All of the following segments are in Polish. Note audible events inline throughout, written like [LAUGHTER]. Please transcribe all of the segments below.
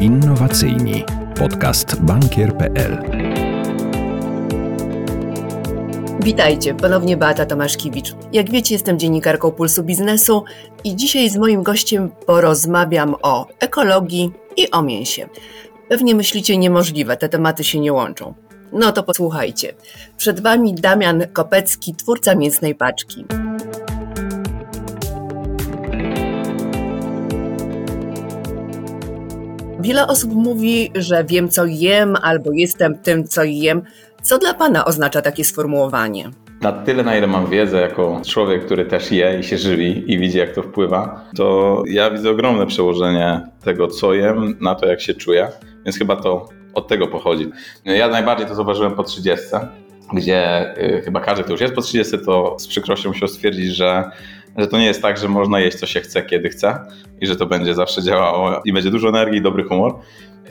Innowacyjni. Podcast bankier.pl. Witajcie, ponownie Beata Tomaszkiewicz. Jak wiecie, jestem dziennikarką Pulsu Biznesu i dzisiaj z moim gościem porozmawiam o ekologii i o mięsie. Pewnie myślicie niemożliwe, te tematy się nie łączą. No to posłuchajcie. Przed Wami Damian Kopecki, twórca mięsnej paczki. Wiele osób mówi, że wiem co jem albo jestem tym co jem. Co dla Pana oznacza takie sformułowanie? Na tyle, na ile mam wiedzę jako człowiek, który też je i się żywi i widzi, jak to wpływa, to ja widzę ogromne przełożenie tego, co jem, na to, jak się czuję. Więc chyba to od tego pochodzi. Ja najbardziej to zauważyłem po 30, gdzie y, chyba każdy, kto już jest po 30, to z przykrością musiał stwierdzić, że że to nie jest tak, że można jeść co się chce, kiedy chce i że to będzie zawsze działało i będzie dużo energii i dobry humor.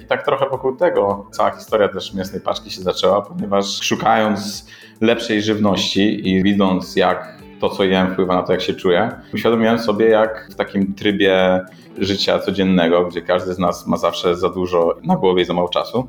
I tak trochę wokół tego cała historia też mięsnej paczki się zaczęła, ponieważ szukając lepszej żywności i widząc jak to, co jem, wpływa na to, jak się czuję, uświadomiłem sobie, jak w takim trybie życia codziennego, gdzie każdy z nas ma zawsze za dużo na głowie i za mało czasu,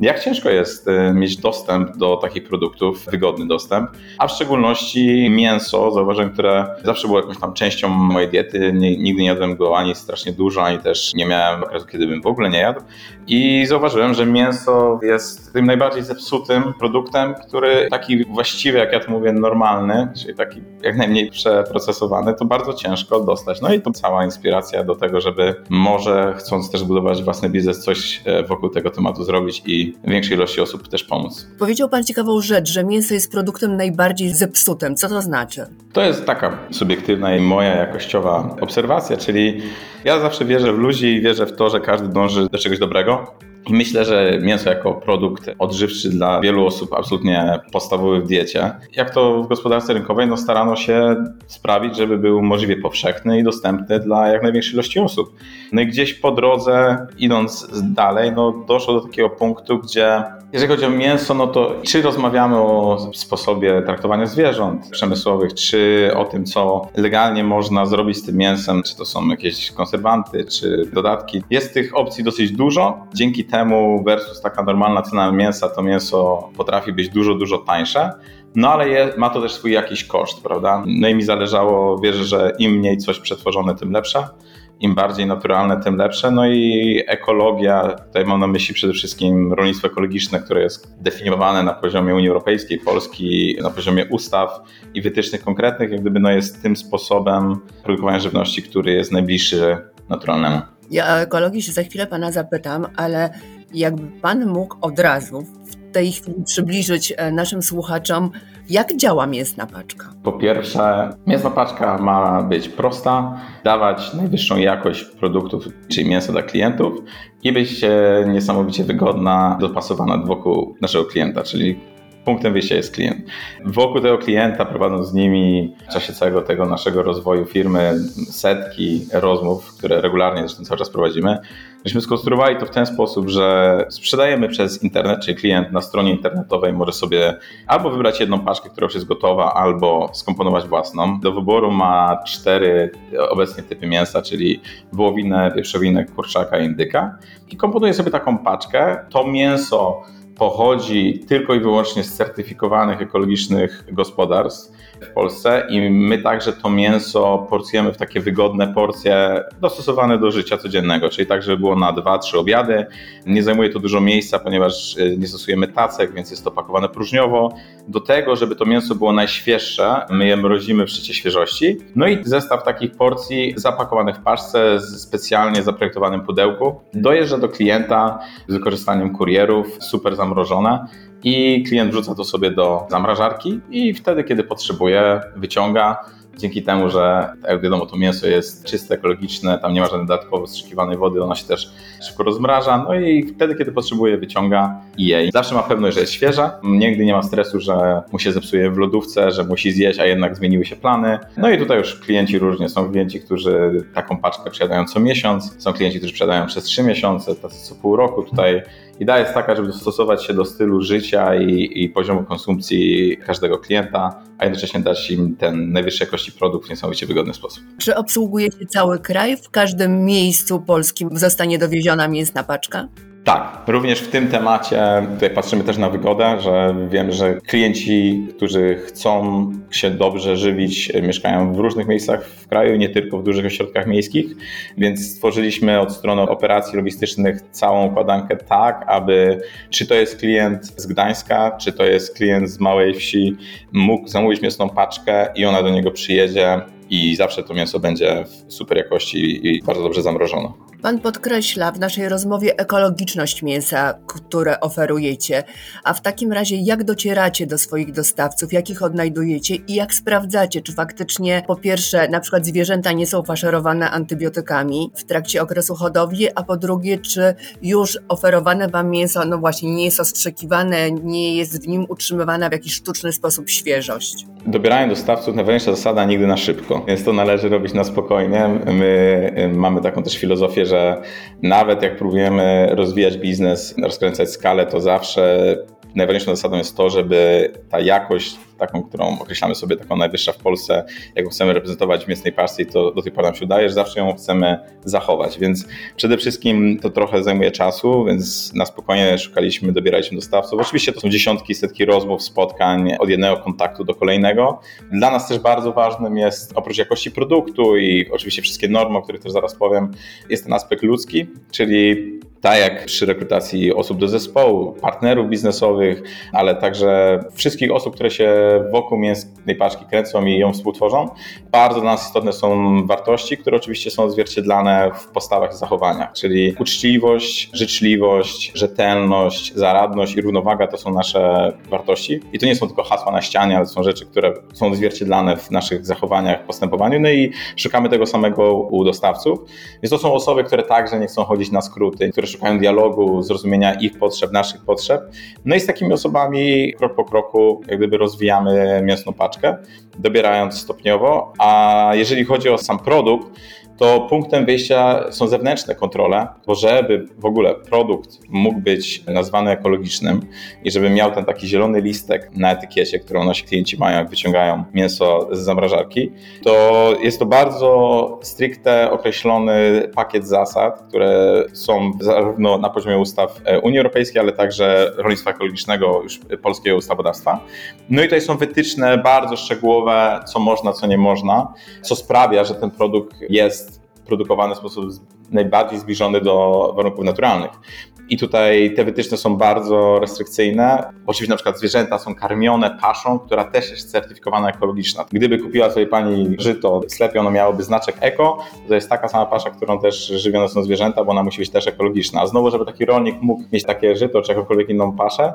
jak ciężko jest e, mieć dostęp do takich produktów, wygodny dostęp, a w szczególności mięso, zauważyłem, które zawsze było jakąś tam częścią mojej diety. nigdy nie jadłem go ani strasznie dużo, ani też nie miałem okresu, kiedy bym w ogóle nie jadł. I zauważyłem, że mięso jest tym najbardziej zepsutym produktem, który taki właściwy, jak ja to mówię, normalny, czyli taki jak najmniej przeprocesowany, to bardzo ciężko dostać. No i to cała inspiracja do tego, żeby może chcąc też budować własny biznes, coś e, wokół tego tematu zrobić i większej ilości osób też pomóc. Powiedział Pan ciekawą rzecz, że mięso jest produktem najbardziej zepsutym. Co to znaczy? To jest taka subiektywna i moja jakościowa obserwacja, czyli ja zawsze wierzę w ludzi i wierzę w to, że każdy dąży do czegoś dobrego. I myślę, że mięso jako produkt odżywczy dla wielu osób absolutnie podstawowy w diecie. Jak to w gospodarce rynkowej, no starano się sprawić, żeby był możliwie powszechny i dostępny dla jak największej ilości osób. No i gdzieś po drodze, idąc dalej, no doszło do takiego punktu, gdzie jeżeli chodzi o mięso, no to czy rozmawiamy o sposobie traktowania zwierząt przemysłowych, czy o tym, co legalnie można zrobić z tym mięsem, czy to są jakieś konserwanty, czy dodatki. Jest tych opcji dosyć dużo. Dzięki temu versus taka normalna cena mięsa, to mięso potrafi być dużo, dużo tańsze. No ale je, ma to też swój jakiś koszt, prawda? No i mi zależało, wierzę, że im mniej coś przetworzone, tym lepsze im bardziej naturalne, tym lepsze. No i ekologia, tutaj mam na myśli przede wszystkim rolnictwo ekologiczne, które jest definiowane na poziomie Unii Europejskiej, Polski, na poziomie ustaw i wytycznych konkretnych, jak gdyby no jest tym sposobem produkowania żywności, który jest najbliższy naturalnemu. Ja o ekologii się za chwilę Pana zapytam, ale jakby Pan mógł od razu tej chwili przybliżyć e, naszym słuchaczom, jak działa mięsna paczka? Po pierwsze, mięsna paczka ma być prosta, dawać najwyższą jakość produktów, czyli mięsa dla klientów i być e, niesamowicie wygodna, dopasowana wokół naszego klienta, czyli punktem wyjścia jest klient. Wokół tego klienta, prowadząc z nimi w czasie całego tego naszego rozwoju firmy setki rozmów, które regularnie zresztą cały czas prowadzimy, myśmy skonstruowali to w ten sposób, że sprzedajemy przez internet, czyli klient na stronie internetowej może sobie albo wybrać jedną paczkę, która już jest gotowa, albo skomponować własną. Do wyboru ma cztery obecnie typy mięsa, czyli wołowinę, wieprzowinę, kurczaka i indyka i komponuje sobie taką paczkę. To mięso pochodzi tylko i wyłącznie z certyfikowanych ekologicznych gospodarstw w Polsce i my także to mięso porcjujemy w takie wygodne porcje dostosowane do życia codziennego, czyli tak, żeby było na dwa, trzy obiady. Nie zajmuje to dużo miejsca, ponieważ y, nie stosujemy tacek, więc jest to pakowane próżniowo. Do tego, żeby to mięso było najświeższe, my je mrozimy w szczycie świeżości. No i zestaw takich porcji zapakowanych w paczce z specjalnie zaprojektowanym pudełku dojeżdża do klienta z wykorzystaniem kurierów, super zamrożone i klient wrzuca to sobie do zamrażarki i wtedy, kiedy potrzebuje, wyciąga. Dzięki temu, że jak wiadomo, to mięso jest czyste, ekologiczne, tam nie ma żadnej dodatkowo wstrzykiwanej wody, ona się też szybko rozmraża, no i wtedy, kiedy potrzebuje, wyciąga i je. Zawsze ma pewność, że jest świeża, nigdy nie ma stresu, że mu się zepsuje w lodówce, że musi zjeść, a jednak zmieniły się plany. No i tutaj już klienci różnie, są klienci, którzy taką paczkę przyjadają co miesiąc, są klienci, którzy przyjadają przez trzy miesiące, tacy co pół roku. Tutaj Idea jest taka, żeby dostosować się do stylu życia i, i poziomu konsumpcji każdego klienta, a jednocześnie dać im ten najwyższej jakości produkt w niesamowicie wygodny sposób. Czy obsługujecie cały kraj? W każdym miejscu polskim zostanie dowieziona mięsna paczka? Tak, również w tym temacie tutaj patrzymy też na wygodę, że wiem, że klienci, którzy chcą się dobrze żywić, mieszkają w różnych miejscach w kraju, nie tylko w dużych ośrodkach miejskich, więc stworzyliśmy od strony operacji logistycznych całą układankę tak, aby czy to jest klient z Gdańska, czy to jest klient z małej wsi, mógł zamówić mięsną paczkę i ona do niego przyjedzie i zawsze to mięso będzie w super jakości i bardzo dobrze zamrożone. Pan podkreśla w naszej rozmowie ekologiczność mięsa, które oferujecie. A w takim razie, jak docieracie do swoich dostawców, jak ich odnajdujecie i jak sprawdzacie, czy faktycznie po pierwsze, na przykład zwierzęta nie są faszerowane antybiotykami w trakcie okresu hodowli, a po drugie, czy już oferowane Wam mięso, no właśnie, nie jest ostrzekiwane, nie jest w nim utrzymywana w jakiś sztuczny sposób świeżość? Dobieranie dostawców najważniejsza zasada nigdy na szybko, więc to należy robić na spokojnie. My y, mamy taką też filozofię, że nawet jak próbujemy rozwijać biznes, rozkręcać skalę, to zawsze najważniejszą zasadą jest to, żeby ta jakość, taką, którą określamy sobie taką najwyższa w Polsce, jaką chcemy reprezentować w mięsnej pasji, to do tej pory nam się udaje, że zawsze ją chcemy zachować. Więc przede wszystkim to trochę zajmuje czasu, więc na spokojnie szukaliśmy, dobieraliśmy dostawców. Oczywiście to są dziesiątki, setki rozmów, spotkań od jednego kontaktu do kolejnego. Dla nas też bardzo ważnym jest oprócz jakości produktu i oczywiście wszystkie normy, o których też zaraz powiem, jest ten aspekt ludzki, czyli tak jak przy rekrutacji osób do zespołu, partnerów biznesowych, ale także wszystkich osób, które się wokół mięsnej paczki kręcą i ją współtworzą. Bardzo dla nas istotne są wartości, które oczywiście są odzwierciedlane w postawach i zachowaniach, czyli uczciwość, życzliwość, rzetelność, zaradność i równowaga to są nasze wartości. I to nie są tylko hasła na ścianie, ale są rzeczy, które są odzwierciedlane w naszych zachowaniach, postępowaniu. No i szukamy tego samego u dostawców. Więc to są osoby, które także nie chcą chodzić na skróty, które szukają dialogu, zrozumienia ich potrzeb, naszych potrzeb. No i z takimi osobami krok po kroku jak gdyby rozwijamy mięsną paczkę, dobierając stopniowo, a jeżeli chodzi o sam produkt, to punktem wyjścia są zewnętrzne kontrole, bo żeby w ogóle produkt mógł być nazwany ekologicznym i żeby miał ten taki zielony listek na etykiecie, którą nasi klienci mają, jak wyciągają mięso z zamrażarki, to jest to bardzo stricte określony pakiet zasad, które są zarówno na poziomie ustaw Unii Europejskiej, ale także rolnictwa ekologicznego, już polskiego ustawodawstwa. No i tutaj są wytyczne bardzo szczegółowe, co można, co nie można, co sprawia, że ten produkt jest produkowany w sposób najbardziej zbliżony do warunków naturalnych. I tutaj te wytyczne są bardzo restrykcyjne. Oczywiście na przykład zwierzęta są karmione paszą, która też jest certyfikowana ekologiczna. Gdyby kupiła sobie pani żyto w sklepie, ono miałoby znaczek eko, to jest taka sama pasza, którą też żywione są zwierzęta, bo ona musi być też ekologiczna. A znowu, żeby taki rolnik mógł mieć takie żyto czy jakąkolwiek inną paszę,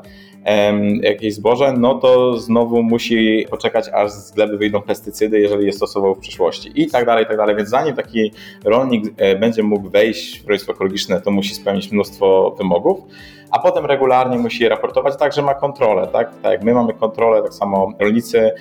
jakieś zboże, no to znowu musi poczekać, aż z gleby wyjdą pestycydy, jeżeli je stosował w przyszłości i tak dalej, i tak dalej. Więc zanim taki rolnik e, będzie mógł wejść w rolnictwo ekologiczne, to musi spełnić mnóstwo wymogów, a potem regularnie musi je raportować, także ma kontrolę, tak? Tak jak my mamy kontrolę, tak samo rolnicy,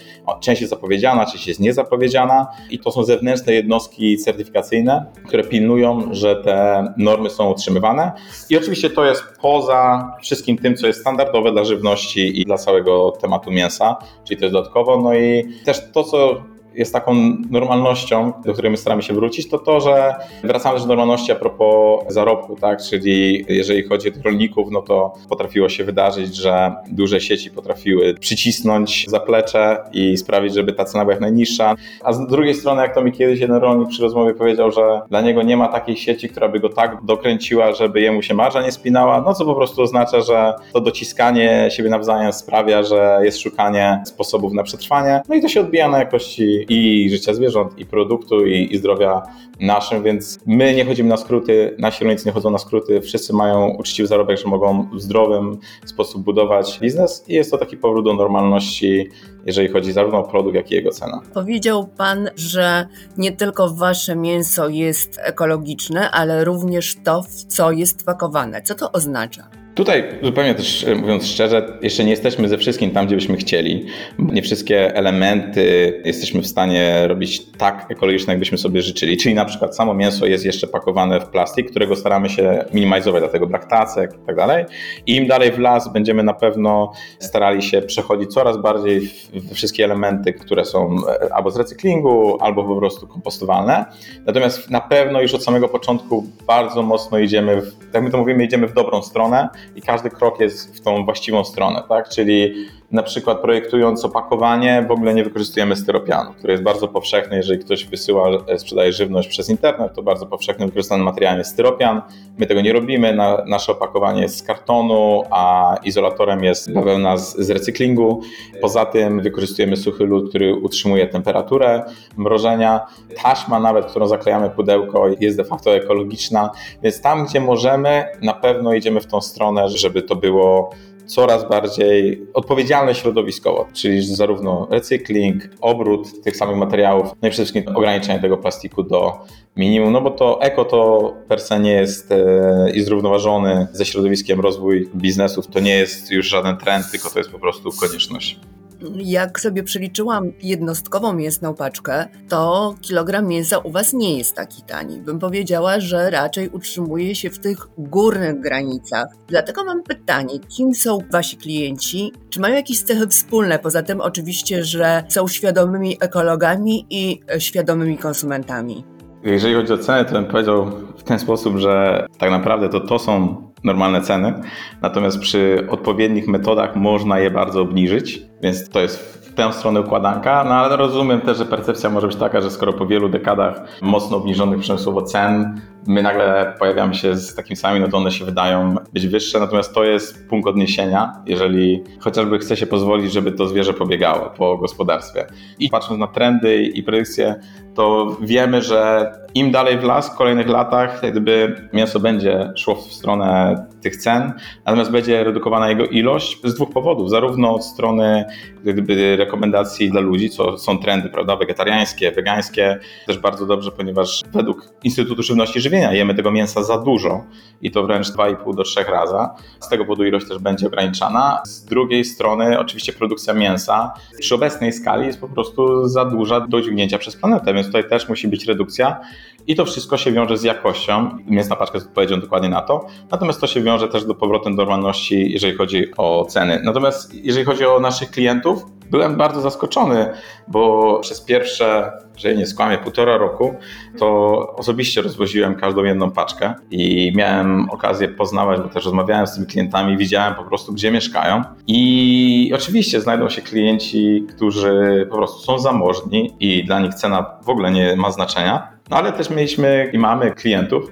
część jest zapowiedziana, część jest niezapowiedziana i to są zewnętrzne jednostki certyfikacyjne, które pilnują, że te normy są utrzymywane i oczywiście to jest poza wszystkim tym, co jest standardowe dla żywności i dla całego tematu mięsa, czyli to jest dodatkowo, no i też to, co jest taką normalnością, do której my staramy się wrócić, to to, że wracamy do normalności a propos zarobku, tak? Czyli jeżeli chodzi o tych rolników, no to potrafiło się wydarzyć, że duże sieci potrafiły przycisnąć zaplecze i sprawić, żeby ta cena była jak najniższa. A z drugiej strony, jak to mi kiedyś jeden rolnik przy rozmowie powiedział, że dla niego nie ma takiej sieci, która by go tak dokręciła, żeby jemu się marża nie spinała, no co po prostu oznacza, że to dociskanie siebie nawzajem sprawia, że jest szukanie sposobów na przetrwanie, no i to się odbija na jakości i życia zwierząt, i produktu, i, i zdrowia naszym, więc my nie chodzimy na skróty, nasi rolnicy nie chodzą na skróty, wszyscy mają uczciwy zarobek, że mogą w zdrowym sposób budować biznes i jest to taki powrót do normalności, jeżeli chodzi zarówno o produkt, jak i jego cena. Powiedział Pan, że nie tylko Wasze mięso jest ekologiczne, ale również to, w co jest pakowane. Co to oznacza? Tutaj zupełnie też e, mówiąc szczerze, jeszcze nie jesteśmy ze wszystkim tam, gdzie byśmy chcieli. Nie wszystkie elementy jesteśmy w stanie robić tak ekologiczne, jakbyśmy sobie życzyli. Czyli na przykład samo mięso jest jeszcze pakowane w plastik, którego staramy się minimalizować, dlatego brak tacek i tak dalej. I im dalej w las będziemy na pewno starali się przechodzić coraz bardziej w wszystkie elementy, które są e, albo z recyklingu, albo po prostu kompostowalne. Natomiast na pewno już od samego początku bardzo mocno idziemy, w, jak my to mówimy, idziemy w dobrą stronę i każdy krok jest w tą właściwą stronę, tak? Czyli na przykład projektując opakowanie, w ogóle nie wykorzystujemy styropianu, który jest bardzo powszechny, jeżeli ktoś wysyła, e, sprzedaje żywność przez internet, to bardzo powszechnym wykorzystanym materiałem jest styropian. My tego nie robimy, na, nasze opakowanie jest z kartonu, a izolatorem jest bawełna z, z recyklingu. Poza tym wykorzystujemy suchy lód, który utrzymuje temperaturę mrożenia. Taśma nawet, którą zaklejamy pudełko jest de facto ekologiczna, więc tam, gdzie możemy, na pewno idziemy w tą stronę, żeby to było coraz bardziej odpowiedzialne środowiskowo, czyli zarówno recykling, obrót tych samych materiałów, no i przede wszystkim ograniczenie tego plastiku do minimum, no bo to eko to per se nie jest e, i zrównoważony ze środowiskiem rozwój biznesów, to nie jest już żaden trend, tylko to jest po prostu konieczność. Jak sobie przeliczyłam jednostkową mięsną paczkę, to kilogram mięsa u Was nie jest taki tani. Bym powiedziała, że raczej utrzymuje się w tych górnych granicach. Dlatego mam pytanie, kim są Wasi klienci? Czy mają jakieś cechy wspólne? Poza tym oczywiście, że są świadomymi ekologami i świadomymi konsumentami. Jeżeli chodzi o ceny, to bym powiedział w ten sposób, że tak naprawdę to to są normalne ceny, natomiast przy odpowiednich metodach można je bardzo obniżyć, więc to jest w tę stronę układanka, no ale rozumiem też, że percepcja może być taka, że skoro po wielu dekadach mocno obniżonych przemysłowo cen, my nagle pojawiamy się z takimi samymi, no to one się wydają być wyższe, natomiast to jest punkt odniesienia, jeżeli chociażby chce się pozwolić, żeby to zwierzę pobiegało po gospodarstwie. I patrząc na trendy i predykcje, to wiemy, że im dalej w las w kolejnych latach, gdyby mięso będzie szło w stronę tych cen, natomiast będzie redukowana jego ilość z dwóch powodów. Zarówno od strony gdyby, rekomendacji dla ludzi, co są trendy prawda, wegetariańskie, wegańskie, też bardzo dobrze, ponieważ według Instytutu Żywności i Żywienia jemy tego mięsa za dużo i to wręcz 2,5 do 3 razy. Z tego powodu ilość też będzie ograniczana. Z drugiej strony oczywiście produkcja mięsa przy obecnej skali jest po prostu za duża do dźwignięcia przez planetę, więc tutaj też musi być redukcja i to wszystko się wiąże z jakością. Mięsna paczka jest odpowiedzią dokładnie na to. Natomiast to się wiąże też do powrotem do normalności, jeżeli chodzi o ceny. Natomiast jeżeli chodzi o naszych klientów, byłem bardzo zaskoczony, bo przez pierwsze, że nie skłamię, półtora roku, to osobiście rozwoziłem każdą jedną paczkę i miałem okazję poznawać, bo też rozmawiałem z tymi klientami, widziałem po prostu, gdzie mieszkają. I oczywiście znajdą się klienci, którzy po prostu są zamożni i dla nich cena w ogóle nie ma znaczenia. No ale też mieliśmy i mamy klientów,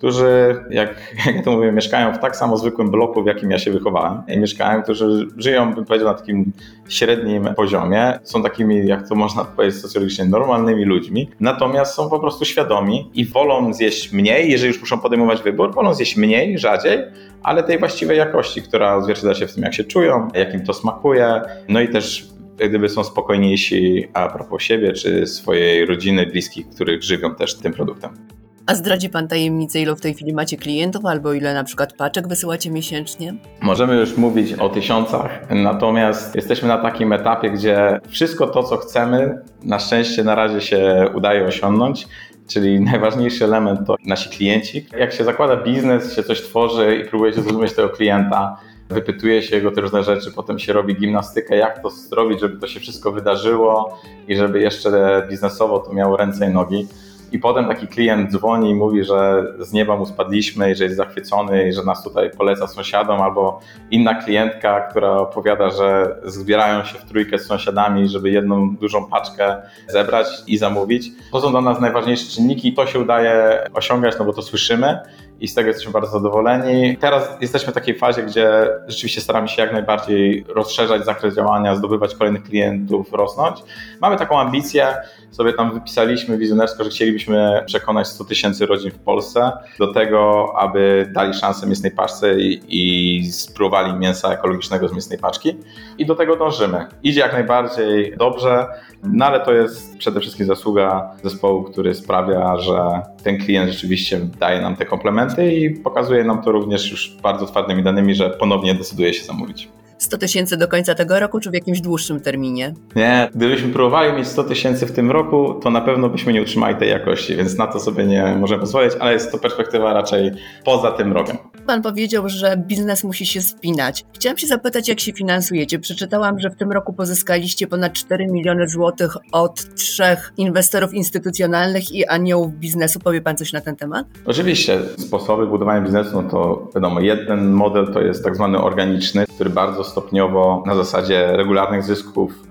którzy, jak, [LAUGHS] jak ja to mówię, mieszkają w tak samo zwykłym bloku, w jakim ja się wychowałem. I mieszkają, którzy żyją, bym powiedział, na takim średnim poziomie. Są takimi, jak to można [LAUGHS] powiedzieć socjologicznie, normalnymi ludźmi. Natomiast są po prostu świadomi i wolą zjeść mniej, jeżeli już muszą podejmować wybór, wolą zjeść mniej, rzadziej, ale tej właściwej jakości, która odzwierciedla się w tym, jak się czują, jak im to smakuje. No i też gdyby są spokojniejsi a propos siebie, czy swojej rodziny, bliskich, których żywią też tym produktem. A zdradzi Pan tajemnicę, ile w tej chwili macie klientów, albo ile na przykład paczek wysyłacie miesięcznie? Możemy już mówić o tysiącach, natomiast jesteśmy na takim etapie, gdzie wszystko to, co chcemy, na szczęście na razie się udaje osiągnąć. Czyli najważniejszy element to nasi klienci. Jak się zakłada biznes, się coś tworzy i próbuje się zrozumieć tego klienta, wypytuje się jego te różne rzeczy, potem się robi gimnastykę, jak to zrobić, żeby to się wszystko wydarzyło i żeby jeszcze biznesowo to miało ręce i nogi i potem taki klient dzwoni i mówi, że z nieba mu spadliśmy i że jest zachwycony i że nas tutaj poleca sąsiadom, albo inna klientka, która opowiada, że zbierają się w trójkę z sąsiadami, żeby jedną dużą paczkę zebrać i zamówić. To są dla nas najważniejsze czynniki i to się udaje osiągać, no bo to słyszymy i z tego jesteśmy bardzo zadowoleni. Teraz jesteśmy w takiej fazie, gdzie rzeczywiście staramy się jak najbardziej rozszerzać zakres działania, zdobywać kolejnych klientów, rosnąć. Mamy taką ambicję, sobie tam wypisaliśmy wizjonersko, że chcielibyśmy przekonać 100 tysięcy rodzin w Polsce do tego, aby dali szansę mięsnej paczce i, i spróbowali mięsa ekologicznego z mięsnej paczki. I do tego dążymy. Idzie jak najbardziej dobrze, no ale to jest przede wszystkim zasługa zespołu, który sprawia, że ten klient rzeczywiście daje nam te komplementy i pokazuje nam to również już bardzo twardzymi danymi, że ponownie decyduje się zamówić. 100 tysięcy do końca tego roku, czy w jakimś dłuższym terminie? Nie, gdybyśmy próbowali mieć 100 tysięcy w tym roku, to na pewno byśmy nie utrzymali tej jakości, więc na to sobie nie możemy pozwolić, ale jest to perspektywa raczej poza tym rokiem. Pan powiedział, że biznes musi się spinać. Chciałam się zapytać, jak się finansujecie. Przeczytałam, że w tym roku pozyskaliście ponad 4 miliony złotych od trzech inwestorów instytucjonalnych i aniołów biznesu. Powie Pan coś na ten temat? Oczywiście, sposoby budowania biznesu, no to wiadomo, jeden model to jest tak zwany organiczny, który bardzo stopniowo na zasadzie regularnych zysków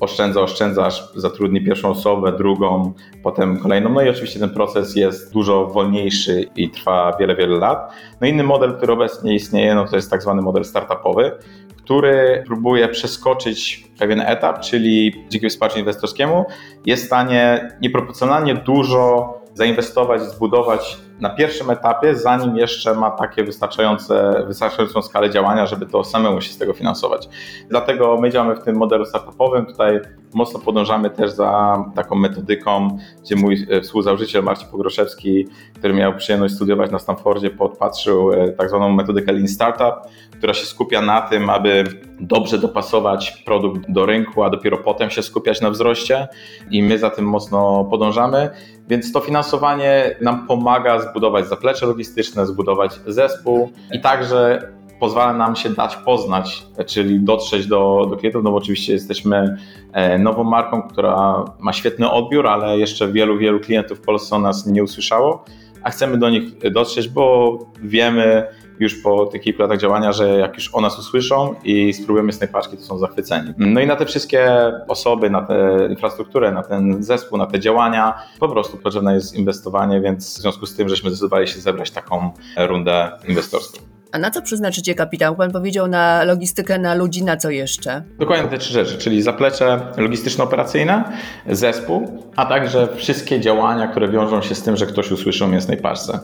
oszczędza, oszczędza, aż zatrudni pierwszą osobę, drugą, potem kolejną. No i oczywiście ten proces jest dużo wolniejszy i trwa wiele, wiele lat. No inny model, który obecnie istnieje, no to jest tak zwany model startupowy, który próbuje przeskoczyć pewien etap, czyli dzięki wsparciu inwestorskiemu jest w stanie nieproporcjonalnie dużo zainwestować, zbudować na pierwszym etapie, zanim jeszcze ma takie wystarczające, wystarczającą skalę działania, żeby to samemu się z tego finansować. Dlatego my działamy w tym modelu startupowym. Tutaj mocno podążamy też za taką metodyką, gdzie mój e, współzałożyciel Marcin Pogroszewski, który miał przyjemność studiować na Stanfordzie, podpatrzył e, tak zwaną metodykę Lean Startup, która się skupia na tym, aby dobrze dopasować produkt do rynku, a dopiero potem się skupiać na wzroście i my za tym mocno podążamy. Więc to finansowanie nam pomaga zbudować zaplecze logistyczne, zbudować zespół i także pozwala nam się dać poznać, czyli dotrzeć do, do klientów, no bo oczywiście jesteśmy e, nową marką, która ma świetny odbiór, ale jeszcze wielu, wielu klientów w Polsce o nas nie usłyszało, a chcemy do nich dotrzeć, bo wiemy, już po tych kilku latach działania, że jak już o nas usłyszą i spróbujemy z tej paczki, to są zachwyceni. No i na te wszystkie osoby, na tę infrastrukturę, na ten zespół, na te działania po prostu potrzebne jest inwestowanie, więc w związku z tym, żeśmy zdecydowali się zebrać taką rundę inwestorską. A na co przeznaczycie kapitał? Pan powiedział na logistykę, na ludzi, na co jeszcze? Dokładnie te trzy rzeczy, czyli zaplecze logistyczno-operacyjne, zespół, a także wszystkie działania, które wiążą się z tym, że ktoś usłyszy o mięsnej paczce.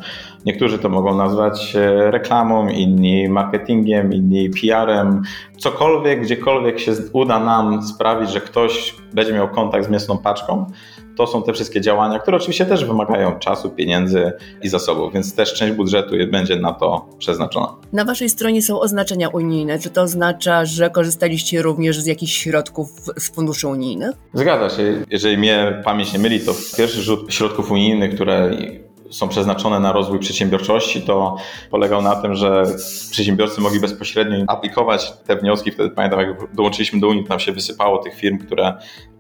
Niektórzy to mogą nazwać e, reklamą, inni marketingiem, inni PR-em. Cokolwiek, gdziekolwiek się uda nam sprawić, że ktoś będzie miał kontakt z mięsną paczką, to są te wszystkie działania, które oczywiście też wymagają czasu, pieniędzy i zasobów, więc też część budżetu będzie na to przeznaczona. Na Waszej stronie są oznaczenia unijne. Czy to oznacza, że korzystaliście również z jakichś środków z funduszy unijnych? Zgadza się. Jeżeli mnie pamięć nie myli, to pierwszy rzut środków unijnych, które są przeznaczone na rozwój przedsiębiorczości, to polegał na tym, że przedsiębiorcy mogli bezpośrednio aplikować te wnioski. Wtedy pamiętam, jak dołączyliśmy do Unii, tam się wysypało tych firm, które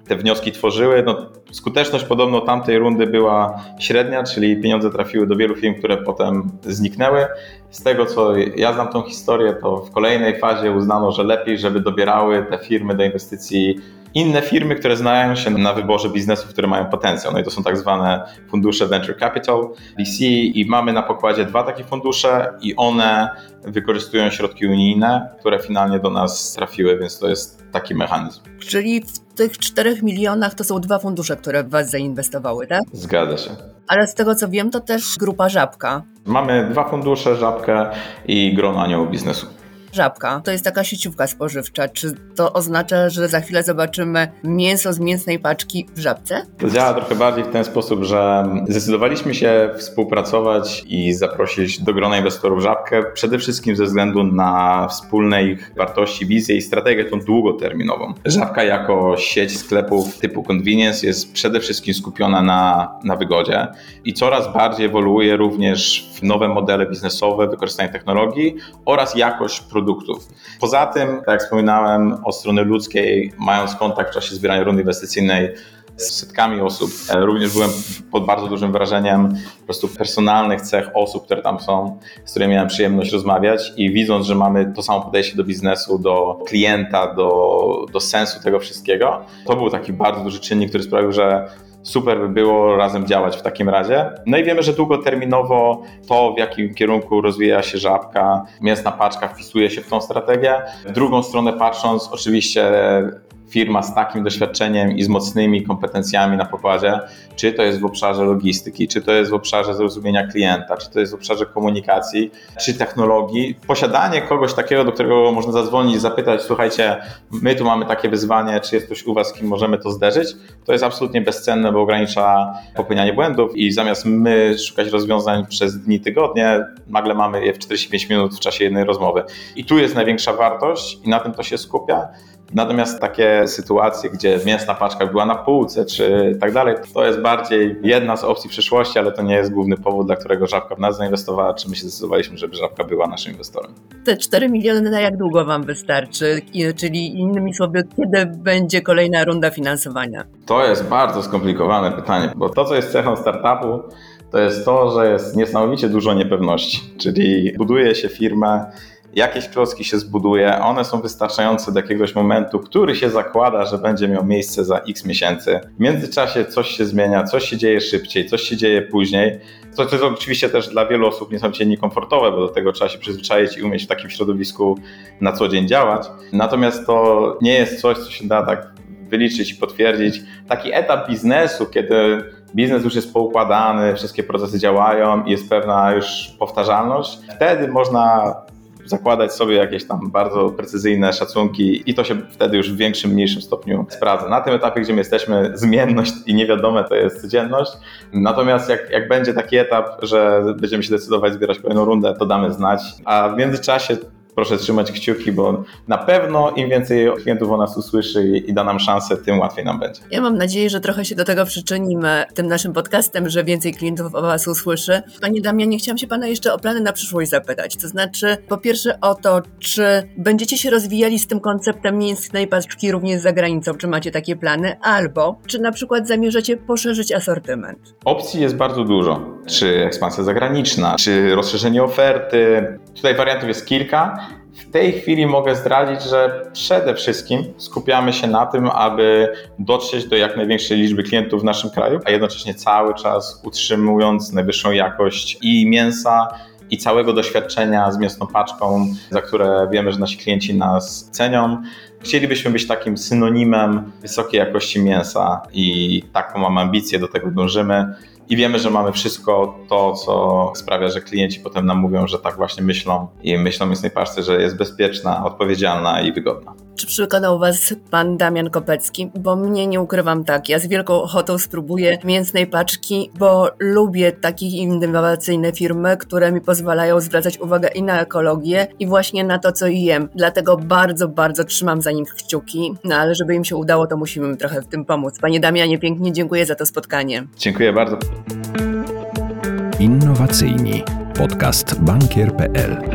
te wnioski tworzyły. No, skuteczność podobno tamtej rundy była średnia, czyli pieniądze trafiły do wielu firm, które potem zniknęły. Z tego co ja znam tą historię, to w kolejnej fazie uznano, że lepiej, żeby dobierały te firmy do inwestycji inne firmy, które znają się na wyborze biznesów, które mają potencjał. No i to są tak zwane fundusze Venture Capital, VC i mamy na pokładzie dwa takie fundusze i one wykorzystują środki unijne, które finalnie do nas trafiły, więc to jest taki mechanizm. Czyli w tych 4 milionach to są dwa fundusze, które w Was zainwestowały, tak? Zgadza się. Ale z tego co wiem, to też grupa Żabka. Mamy dwa fundusze, Żabkę i grono aniołów biznesu. Żabka to jest taka sieciówka spożywcza. Czy to oznacza, że za chwilę zobaczymy mięso z mięsnej paczki w żabce? To działa trochę bardziej w ten sposób, że zdecydowaliśmy się współpracować i zaprosić do grona inwestorów żabkę przede wszystkim ze względu na wspólne ich wartości, wizję i strategię tą długoterminową. Żabka jako sieć sklepów typu convenience jest przede wszystkim skupiona na, na wygodzie i coraz bardziej ewoluuje również w nowe modele biznesowe, wykorzystanie technologii oraz jakość produktów produktów. Poza tym, tak jak wspominałem, od strony ludzkiej, mając kontakt w czasie zbierania rundy inwestycyjnej z setkami osób. E, również byłem pod bardzo dużym wrażeniem po prostu personalnych cech osób, które tam są, z którymi miałem przyjemność rozmawiać i widząc, że mamy to samo podejście do biznesu, do klienta, do, do sensu tego wszystkiego, to był taki bardzo duży czynnik, który sprawił, że super by było razem działać w takim razie. No i wiemy, że długoterminowo to, w jakim kierunku rozwija się żabka, mięsna paczka wpisuje się w tą strategię. W drugą stronę patrząc, oczywiście firma z takim doświadczeniem i z mocnymi kompetencjami na pokładzie, czy to jest w obszarze logistyki, czy to jest w obszarze zrozumienia klienta, czy to jest w obszarze komunikacji, czy technologii. Posiadanie kogoś takiego, do którego można zadzwonić i zapytać, słuchajcie, my tu mamy takie wyzwanie, czy jest ktoś u Was, kim możemy to zderzyć, to jest absolutnie bezcenne, bo ogranicza popełnianie błędów i zamiast my szukać rozwiązań przez dni, tygodnie, nagle mamy je w 45 minut w czasie jednej rozmowy. I tu jest największa wartość i na tym to się skupia. Natomiast takie sytuacje, gdzie mięsna paczka była na półce czy tak dalej, to jest bardziej jedna z opcji przyszłości, ale to nie jest główny powód, dla którego Żabka w nas zainwestowała, czy my się zdecydowaliśmy, żeby Żabka była naszym inwestorem. Te 4 miliony na jak długo Wam wystarczy? Czyli innymi słowy, kiedy będzie kolejna runda finansowania? To jest bardzo skomplikowane pytanie, bo to, co jest cechą startupu, to jest to, że jest niesamowicie dużo niepewności, czyli buduje się firmę, jakieś klocki się zbuduje, one są wystarczające do jakiegoś momentu, który się zakłada, że będzie miał miejsce za x miesięcy. W międzyczasie coś się zmienia, coś się dzieje szybciej, coś się dzieje później. To, to jest oczywiście też dla wielu osób niesamowicie niekomfortowe, bo do tego trzeba się przyzwyczaić i umieć w takim środowisku na co dzień działać. Natomiast to nie jest coś, co się da tak wyliczyć i potwierdzić. Taki etap biznesu, kiedy biznes już jest poukładany, wszystkie procesy działają i jest pewna już powtarzalność, wtedy można zakładać sobie jakieś tam bardzo precyzyjne szacunki i to się wtedy już w większym, mniejszym stopniu sprawdza. Na tym etapie, gdzie my jesteśmy, zmienność i niewiadome to jest codzienność. Natomiast jak, jak będzie taki etap, że będziemy się decydować zbierać kolejną rundę, to damy znać. A w międzyczasie proszę trzymać kciuki, bo na pewno im więcej klientów o nas usłyszy i da nam szansę, tym łatwiej nam będzie. Ja mam nadzieję, że trochę się do tego przyczynimy tym naszym podcastem, że więcej klientów o Was usłyszy. Panie Damianie, chciałam się Pana jeszcze o plany na przyszłość zapytać. To znaczy, po pierwsze o to, czy będziecie się rozwijali z tym konceptem mięsnej paczki również za granicą, czy macie takie plany, albo czy na przykład zamierzacie poszerzyć asortyment? Opcji jest bardzo dużo. Czy ekspansja zagraniczna, czy rozszerzenie oferty. Tutaj wariantów jest kilka. W tej chwili mogę zdradzić, że przede wszystkim skupiamy się na tym, aby dotrzeć do jak największej liczby klientów w naszym kraju, a jednocześnie cały czas utrzymując najwyższą jakość i mięsa, i całego doświadczenia z mięsną paczką, za które wiemy, że nasi klienci nas cenią. Chcielibyśmy być takim synonimem wysokiej jakości mięsa i taką mam ambicję, do tego dążymy i wiemy, że mamy wszystko to, co sprawia, że klienci potem nam mówią, że tak właśnie myślą i myślą mięsnej paczce, że jest bezpieczna, odpowiedzialna i wygodna. Czy przekonał Was pan Damian Kopecki? Bo mnie nie ukrywam tak, ja z wielką ochotą spróbuję mięsnej paczki, bo lubię takie innowacyjne firmy, które mi pozwalają zwracać uwagę i na ekologię i właśnie na to, co jem. Dlatego bardzo, bardzo trzymam za nich kciuki, no ale żeby im się udało, to musimy trochę w tym pomóc. Panie Damianie, pięknie dziękuję za to spotkanie. Dziękuję bardzo. Innowacyjni. Podcast bankier.pl